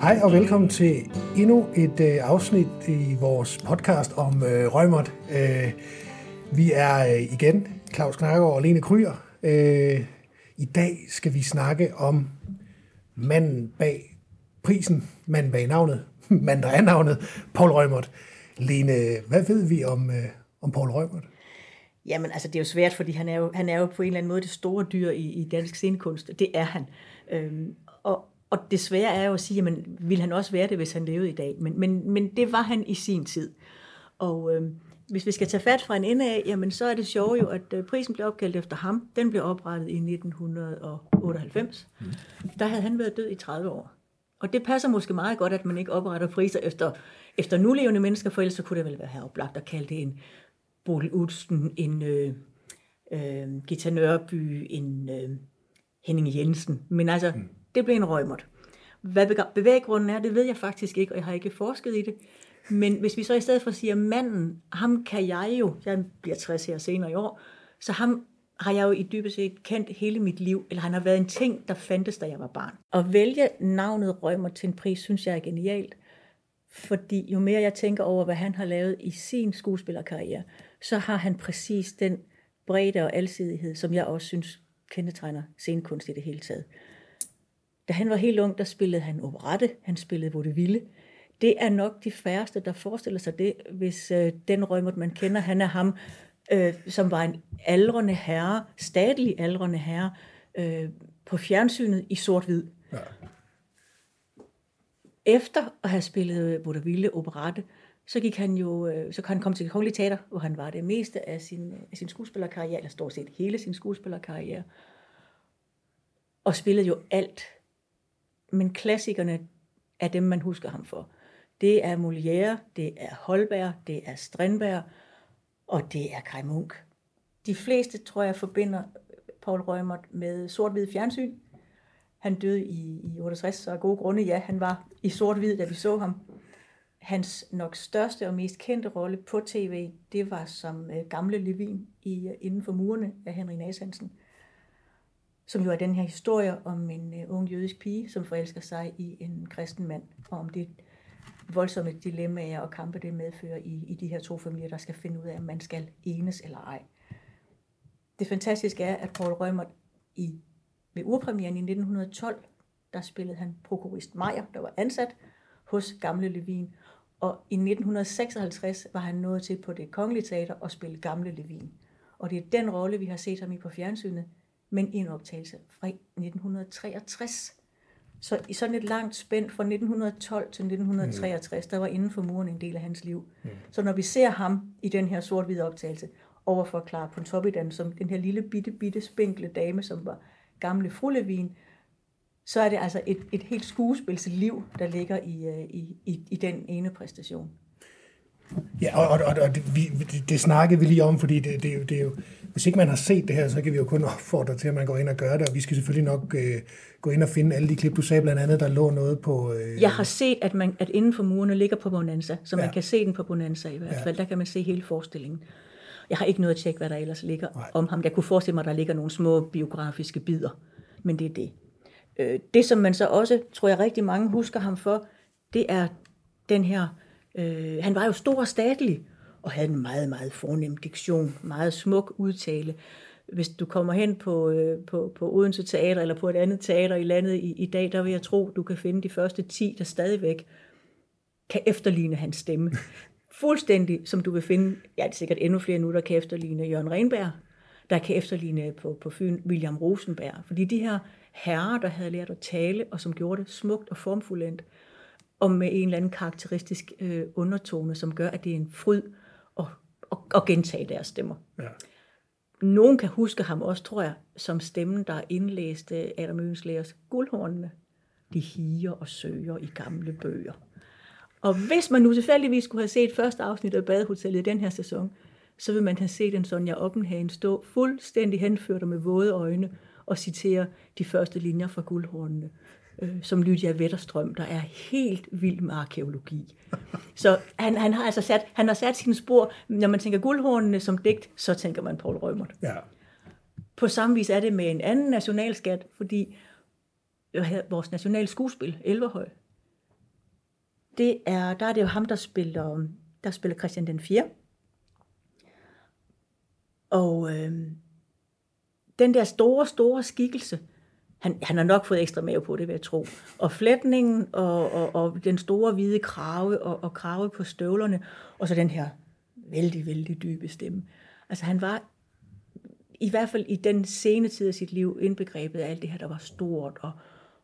Hej og velkommen til endnu et øh, afsnit i vores podcast om øh, Rømert. Øh, vi er øh, igen Claus Knakkegaard og Lene Kryer. Øh, I dag skal vi snakke om manden bag prisen, manden bag navnet, manden der er navnet, Paul Rømert. Lene, hvad ved vi om, øh, om Paul Rømert? Jamen, altså, det er jo svært, fordi han er jo, han er jo på en eller anden måde det store dyr i, i dansk scenekunst. Det er han. Øhm, og, og det svære er jo at sige, jamen, vil han også være det, hvis han levede i dag? Men, men, men det var han i sin tid. Og øhm, hvis vi skal tage fat fra en ende af, jamen, så er det sjovt jo, at øh, prisen blev opkaldt efter ham. Den blev oprettet i 1998. Mm. Der havde han været død i 30 år. Og det passer måske meget godt, at man ikke opretter priser efter, efter nulevende mennesker, for ellers så kunne det vel være her oplagt at kalde det en Bodil Udsten, en øh, øh, Gita Nørby, en øh, Henning Jensen. Men altså, mm det blev en røgmot. Hvad bevæggrunden er, det ved jeg faktisk ikke, og jeg har ikke forsket i det. Men hvis vi så i stedet for siger, manden, ham kan jeg jo, jeg bliver 60 her senere i år, så ham har jeg jo i dybest set kendt hele mit liv, eller han har været en ting, der fandtes, da jeg var barn. At vælge navnet Rømer til en pris, synes jeg er genialt, fordi jo mere jeg tænker over, hvad han har lavet i sin skuespillerkarriere, så har han præcis den bredde og alsidighed, som jeg også synes kendetegner scenekunst i det hele taget. Da han var helt ung, der spillede han operette, han spillede vaudeville. Det er nok de færreste, der forestiller sig det, hvis øh, den rømmert, man kender, han er ham, øh, som var en aldrende herre, stadig aldrende herre, øh, på fjernsynet i sort-hvid. Ja. Efter at have spillet vaudeville, operette, så gik han jo, øh, så kan han komme til Kongelig Teater, hvor han var det meste af sin, af sin skuespillerkarriere, eller stort set hele sin skuespillerkarriere, og spillede jo alt. Men klassikerne er dem, man husker ham for. Det er Molière, det er Holberg, det er Strindberg, og det er Kai Munk. De fleste, tror jeg, forbinder Paul Rømert med sort-hvid fjernsyn. Han døde i, i 68, så af gode grunde, ja, han var i sort-hvid, da vi så ham hans nok største og mest kendte rolle på tv, det var som øh, gamle Levin i uh, Inden for murene af Henrik Nashansen, som jo er den her historie om en uh, ung jødisk pige, som forelsker sig i en kristen mand, og om det voldsomme dilemmaer og kampe, det medfører i, i de her to familier, der skal finde ud af, om man skal enes eller ej. Det fantastiske er, at Paul Rømer i, ved urpremieren i 1912, der spillede han prokurist Meyer, der var ansat hos Gamle Levin, og i 1956 var han nået til på det kongelige teater og spille Gamle Levin. Og det er den rolle, vi har set ham i på fjernsynet, men i en optagelse fra 1963. Så i sådan et langt spænd fra 1912 til 1963, der var inden for muren en del af hans liv. Mm. Så når vi ser ham i den her sort-hvide optagelse, overfor Clara Pontoppidan, som den her lille bitte, bitte spinkle dame, som var gamle frulevin, så er det altså et, et helt skuespilsliv, der ligger i, øh, i, i, i den ene præstation. Ja, og, og, og, og det, vi, det, det snakkede vi lige om, fordi det, det, det er jo, hvis ikke man har set det her, så kan vi jo kun opfordre til, at man går ind og gør det, og vi skal selvfølgelig nok øh, gå ind og finde alle de klip, du sagde blandt andet, der lå noget på... Øh... Jeg har set, at, man, at inden for murene ligger på Bonanza, så man ja. kan se den på Bonanza i hvert fald, ja. der kan man se hele forestillingen. Jeg har ikke noget at tjekke, hvad der ellers ligger Nej. om ham. Jeg kunne forestille mig, at der ligger nogle små biografiske bidder, men det er det. Øh, det, som man så også, tror jeg rigtig mange husker ham for, det er den her, øh, han var jo stor og statlig, og havde en meget, meget fornem diktion, meget smuk udtale. Hvis du kommer hen på, øh, på, på Odense Teater, eller på et andet teater i landet i, i dag, der vil jeg tro, du kan finde de første 10, der stadigvæk kan efterligne hans stemme. Fuldstændig, som du vil finde, ja, det er sikkert endnu flere nu, der kan efterligne Jørgen Renberg, der kan efterligne på, på Fyn William Rosenberg. Fordi de her herrer, der havde lært at tale, og som gjorde det smukt og formfuldendt, og med en eller anden karakteristisk øh, undertone, som gør, at det er en fryd at, at, at gentage deres stemmer. Ja. Nogen kan huske ham også, tror jeg, som stemmen, der indlæste Adam Ønslægers guldhornene. De higer og søger i gamle bøger. Og hvis man nu tilfældigvis skulle have set første afsnit af Badehotellet i den her sæson, så vil man have set en Sonja Oppenhagen stå fuldstændig henført og med våde øjne og citere de første linjer fra guldhornene, øh, som Lydia Vetterstrøm, der er helt vild med arkeologi. Så han, han har altså sat, han har sat sine spor, når man tænker guldhornene som digt, så tænker man Paul Rømert. Ja. På samme vis er det med en anden nationalskat, fordi vores national skuespil, Elverhøj, det er, der er det jo ham, der spiller, der spiller Christian den 4. Og øh, den der store, store skikkelse, han, han har nok fået ekstra mave på det, vil jeg tro. Og flætningen, og, og, og den store hvide krave, og, og krave på støvlerne, og så den her vældig, vældig dybe stemme. Altså han var i hvert fald i den sene tid af sit liv indbegrebet af alt det her, der var stort og,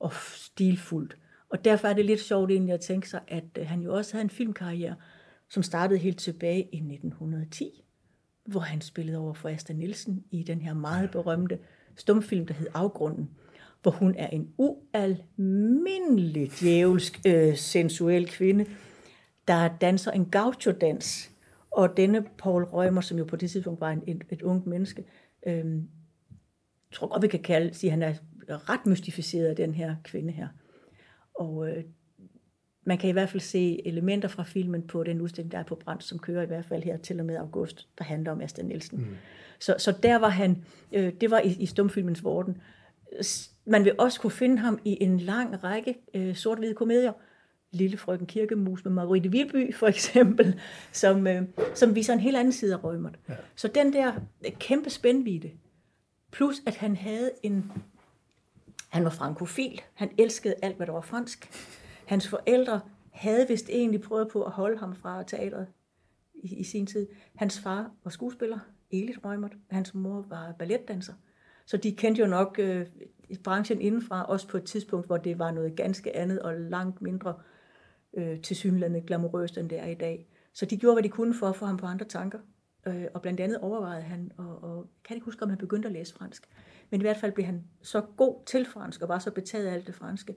og stilfuldt. Og derfor er det lidt sjovt egentlig at tænke sig, at øh, han jo også havde en filmkarriere, som startede helt tilbage i 1910, hvor han spillede over for Asta Nielsen i den her meget berømte stumfilm, der hed Afgrunden, hvor hun er en ualmindelig djævelsk, øh, sensuel kvinde, der danser en gaucho-dans. Og denne Paul Rømer, som jo på det tidspunkt var en, et, et ungt menneske, øh, tror godt, vi kan kalde, sige, han er ret mystificeret af den her kvinde her. Og øh, man kan i hvert fald se elementer fra filmen på den udstilling, der er på Brand, som kører i hvert fald her til og med august, der handler om Asta Nielsen. Mm. Så, så der var han, øh, det var i, i stumfilmens vorden. Man vil også kunne finde ham i en lang række øh, sort-hvide komedier. Lille frøken Kirkemus med Margrethe Vilby for eksempel, som, øh, som viser en helt anden side af Rømert. Ja. Så den der kæmpe spændvide, plus at han havde en han var frankofil. Han elskede alt, hvad der var fransk. Hans forældre havde vist egentlig prøvet på at holde ham fra teatret i, i sin tid. Hans far var skuespiller, Elit Rømert. Hans mor var balletdanser. Så de kendte jo nok øh, branchen indenfra, også på et tidspunkt, hvor det var noget ganske andet og langt mindre øh, tilsyneladende glamourøst, end det er i dag. Så de gjorde, hvad de kunne for at få ham på andre tanker. Øh, og blandt andet overvejede han, og, og kan ikke huske, om han begyndte at læse fransk. Men i hvert fald blev han så god til fransk, og var så betaget af alt det franske.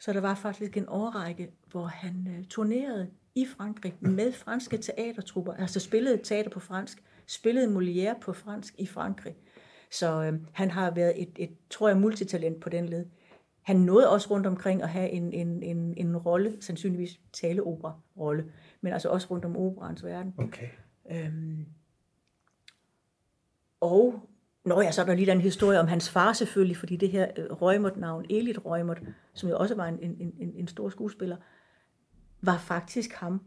Så der var faktisk en årrække, hvor han øh, turnerede i Frankrig med franske teatertrupper, altså spillede teater på fransk, spillede Molière på fransk i Frankrig. Så øh, han har været et, et, tror jeg, multitalent på den led. Han nåede også rundt omkring at have en, en, en, en rolle, sandsynligvis taleopera-rolle, men altså også rundt om operans verden. Okay. Øhm, og Nå ja, så er der lige den historie om hans far selvfølgelig, fordi det her øh, Røgmert-navn, Elit Røgmert, som jo også var en, en, en, en stor skuespiller, var faktisk ham,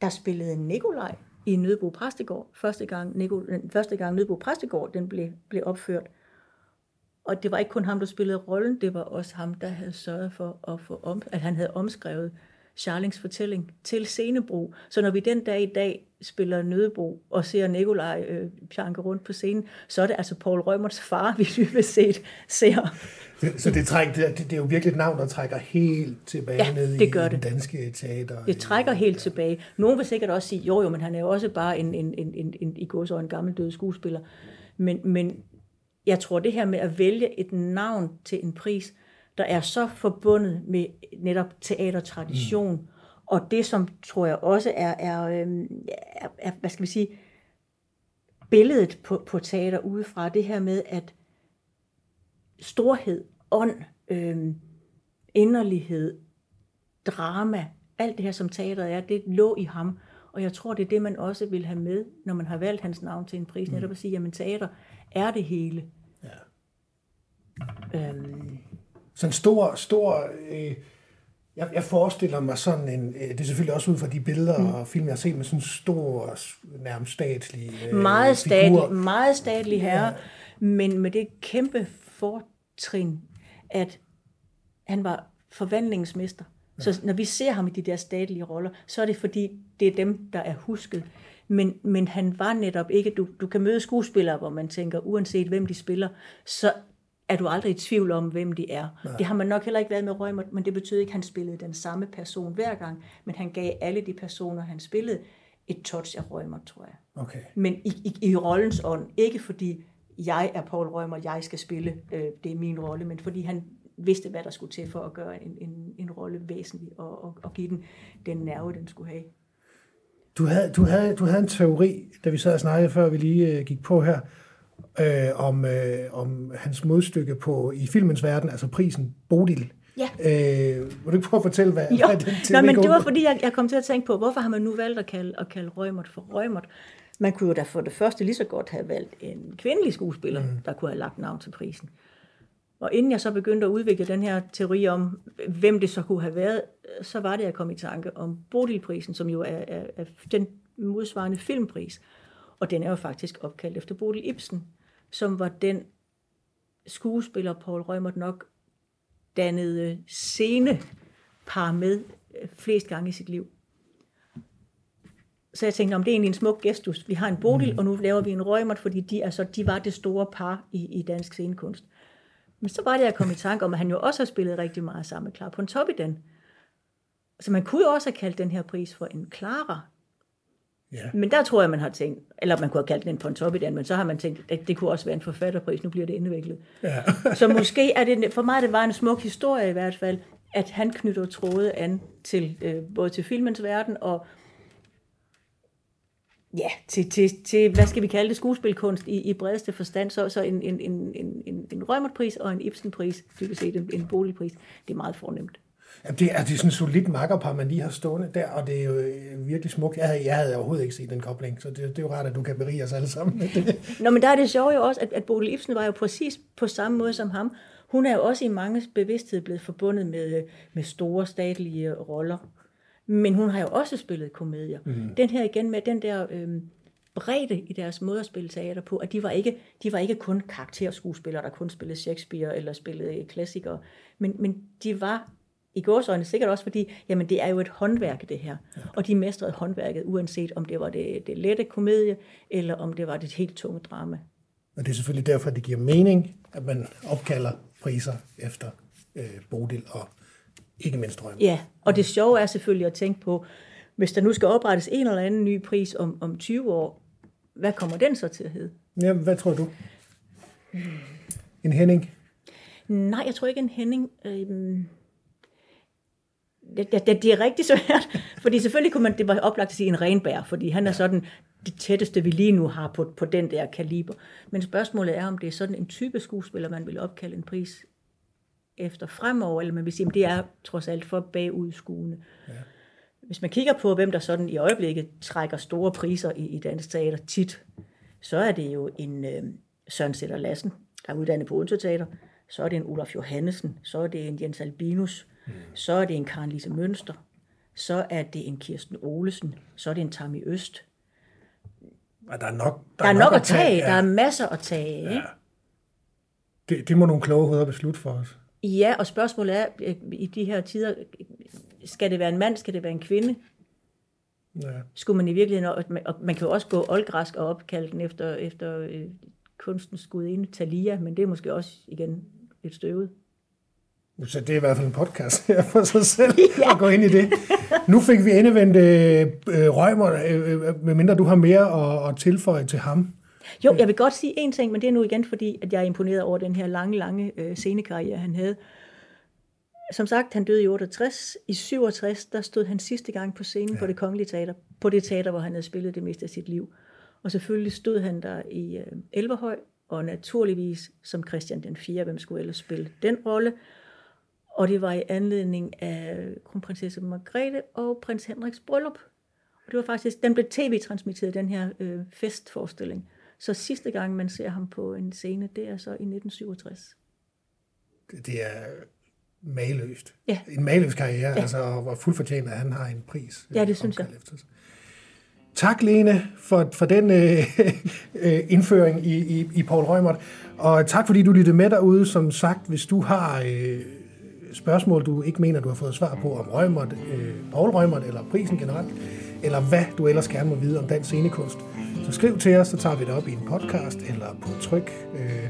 der spillede Nikolaj i Nødbo Præstegård. Første gang, Nico, første gang Nødbo Præstegård den blev, blev opført. Og det var ikke kun ham, der spillede rollen, det var også ham, der havde sørget for, at, få om, at han havde omskrevet Charlings fortælling til scenebrug. Så når vi den dag i dag spiller Nødebo og ser Nikolaj øh, pjanke rundt på scenen, så er det altså Paul Rømerts far, vi dybest set ser. Så det, træk, det, det er jo virkelig et navn, der trækker helt tilbage ja, ned det gør i det. den danske teater. Det trækker helt ja. tilbage. Nogen vil sikkert også sige, jo jo, men han er jo også bare en, en, en, en, en i går så en gammel død skuespiller. Men, men jeg tror, det her med at vælge et navn til en pris, der er så forbundet med netop teatertradition, mm. og det som tror jeg også er, er, øhm, er, er hvad skal vi sige, billedet på, på teater udefra, det her med, at storhed, ånd, øhm, inderlighed, drama, alt det her, som teateret er, det lå i ham. Og jeg tror, det er det, man også vil have med, når man har valgt hans navn til en pris. Mm. Netop at sige, jamen teater er det hele. Ja. Øhm, sådan stor, stor... Øh, jeg, jeg forestiller mig sådan en... Øh, det er selvfølgelig også ud fra de billeder mm. og film, jeg har set med sådan en stor, nærmest statlig øh, meget statlig, meget statlig herre, ja. men med det kæmpe fortrin, at han var forvandlingsmester. Så når vi ser ham i de der statlige roller, så er det fordi, det er dem, der er husket. Men, men han var netop ikke, du, du kan møde skuespillere, hvor man tænker, uanset hvem de spiller, så er du aldrig i tvivl om, hvem de er. Nej. Det har man nok heller ikke været med Rømer, men det betyder ikke, at han spillede den samme person hver gang, men han gav alle de personer, han spillede, et touch af Rømer, tror jeg. Okay. Men i, i, i rollens ånd, ikke fordi jeg er Paul Rømer, jeg skal spille, øh, det er min rolle, men fordi han vidste, hvad der skulle til for at gøre en, en, en rolle væsentlig og, og, og give den den nerve, den skulle have. Du havde, du, havde, du havde en teori, da vi sad og snakkede, før vi lige øh, gik på her, øh, om, øh, om hans modstykke på i filmens verden, altså prisen Bodil. Ja. Øh, vil du ikke prøve at fortælle, hvad, jo. hvad den Nå, men det var fordi, jeg, jeg kom til at tænke på, hvorfor har man nu valgt at kalde, at kalde Rømert for Rømert? Man kunne jo da for det første lige så godt have valgt en kvindelig skuespiller, mm. der kunne have lagt navn til prisen. Og inden jeg så begyndte at udvikle den her teori om, hvem det så kunne have været, så var det, jeg kom i tanke om Bodilprisen, som jo er, er, er den modsvarende filmpris. Og den er jo faktisk opkaldt efter Bodil Ibsen, som var den skuespiller, Paul Rømert nok dannede par med øh, flest gange i sit liv. Så jeg tænkte, om det er egentlig en smuk gestus. Vi har en Bodil, mm. og nu laver vi en Rømert, fordi de, altså, de var det store par i, i dansk scenekunst. Men så var det, jeg kom i tanke om, at han jo også har spillet rigtig meget sammen med Clara Pontoppidan. Så man kunne jo også have kaldt den her pris for en Clara. Ja. Men der tror jeg, man har tænkt, eller man kunne have kaldt den en Pontoppidan, men så har man tænkt, at det kunne også være en forfatterpris, nu bliver det indviklet. Ja. så måske er det, for mig det var en smuk historie i hvert fald, at han knytter tråde an til øh, både til filmens verden og ja, til, til, til, hvad skal vi kalde det, skuespilkunst i, i bredeste forstand, så, så en, en, en, en, en Rømertpris og en Ibsenpris, dybest set en, en boligpris, det er meget fornemt. Ja, det, er, det er sådan en solid makkerpar, man lige har stående der, og det er jo øh, virkelig smukt. Jeg havde, jeg havde overhovedet ikke set den kobling, så det, det er jo rart, at du kan berige os alle sammen. Nå, men der er det sjovt jo også, at, at Bodil Ibsen var jo præcis på samme måde som ham. Hun er jo også i mange bevidsthed blevet forbundet med, med store statlige roller. Men hun har jo også spillet komedier. Mm. Den her igen med den der øh, bredde i deres måde at spille teater på, at de var ikke, de var ikke kun karakterskuespillere, der kun spillede Shakespeare eller spillede klassikere, men, men de var i gårsøjne sikkert også, fordi jamen, det er jo et håndværk, det her. Ja. Og de mestrede håndværket, uanset om det var det, det lette komedie, eller om det var det helt tunge drama. Og det er selvfølgelig derfor, det giver mening, at man opkalder priser efter øh, Bodil og ikke mindst drømme. Ja, og det sjove er selvfølgelig at tænke på, hvis der nu skal oprettes en eller anden ny pris om, om 20 år, hvad kommer den så til at hedde? Ja, hvad tror du? En Henning? Nej, jeg tror ikke en Henning. Øhm, det, det, det er rigtig svært, fordi selvfølgelig kunne man, det var oplagt at sige en renbær, fordi han er sådan det tætteste, vi lige nu har på, på den der kaliber. Men spørgsmålet er, om det er sådan en type skuespiller, man vil opkalde en pris efter fremover, eller man vil sige, at det er trods alt for bagudskuende. Ja. Hvis man kigger på, hvem der sådan i øjeblikket trækker store priser i, i dansk teater tit, så er det jo en øh, Søren Sætter Lassen, der er uddannet på Odense Teater, så er det en Olaf Johannesen, så er det en Jens Albinus, mm. så er det en Karen Lise Mønster, så er det en Kirsten Olesen, så er det en Tammy Øst. Ja, der er nok, der, der er nok, nok at tage, ja. der er masser at tage. Ja. Ikke? Det, det må nogle kloge hoveder beslutte for os. Ja, og spørgsmålet er, øh, i de her tider, skal det være en mand, skal det være en kvinde? Ja. Skulle man i virkeligheden, og man, og man kan jo også gå oldgræsk og opkalde den efter, efter øh, kunstens gudinde, Thalia, men det er måske også igen lidt støvet. Så det er i hvert fald en podcast her for sig selv ja. at gå ind i det. Nu fik vi endevendt øh, Rømer, øh, øh, medmindre du har mere at, at tilføje til ham. Jo, jeg vil godt sige en ting, men det er nu igen fordi, at jeg er imponeret over den her lange, lange øh, scenekarriere, han havde. Som sagt, han døde i 68. I 67, der stod han sidste gang på scenen ja. på det kongelige teater. På det teater, hvor han havde spillet det meste af sit liv. Og selvfølgelig stod han der i øh, Elverhøj, og naturligvis som Christian den 4., hvem skulle ellers spille den rolle. Og det var i anledning af kronprinsesse Margrethe og prins Henriks bryllup. Og det var faktisk, den blev tv-transmitteret, den her øh, festforestilling. Så sidste gang, man ser ham på en scene, det er så i 1967. Det er maløst. Ja. En maløs karriere, ja. altså, og var fuldt fortjent, at han har en pris. Ja, det synes jeg. Efter. Tak, Lene, for, for den øh, øh, indføring i, i, i Paul Rømert. Og tak, fordi du lyttede med derude. Som sagt, hvis du har øh, spørgsmål, du ikke mener, du har fået svar på om Rømert, øh, Paul Rømert eller prisen generelt, eller hvad du ellers gerne må vide om dansk scenekunst, så skriv til os, så tager vi det op i en podcast eller på tryk. Øh,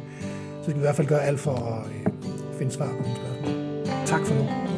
så skal vi i hvert fald gøre alt for at øh, finde svar på dine spørgsmål. Tak for nu.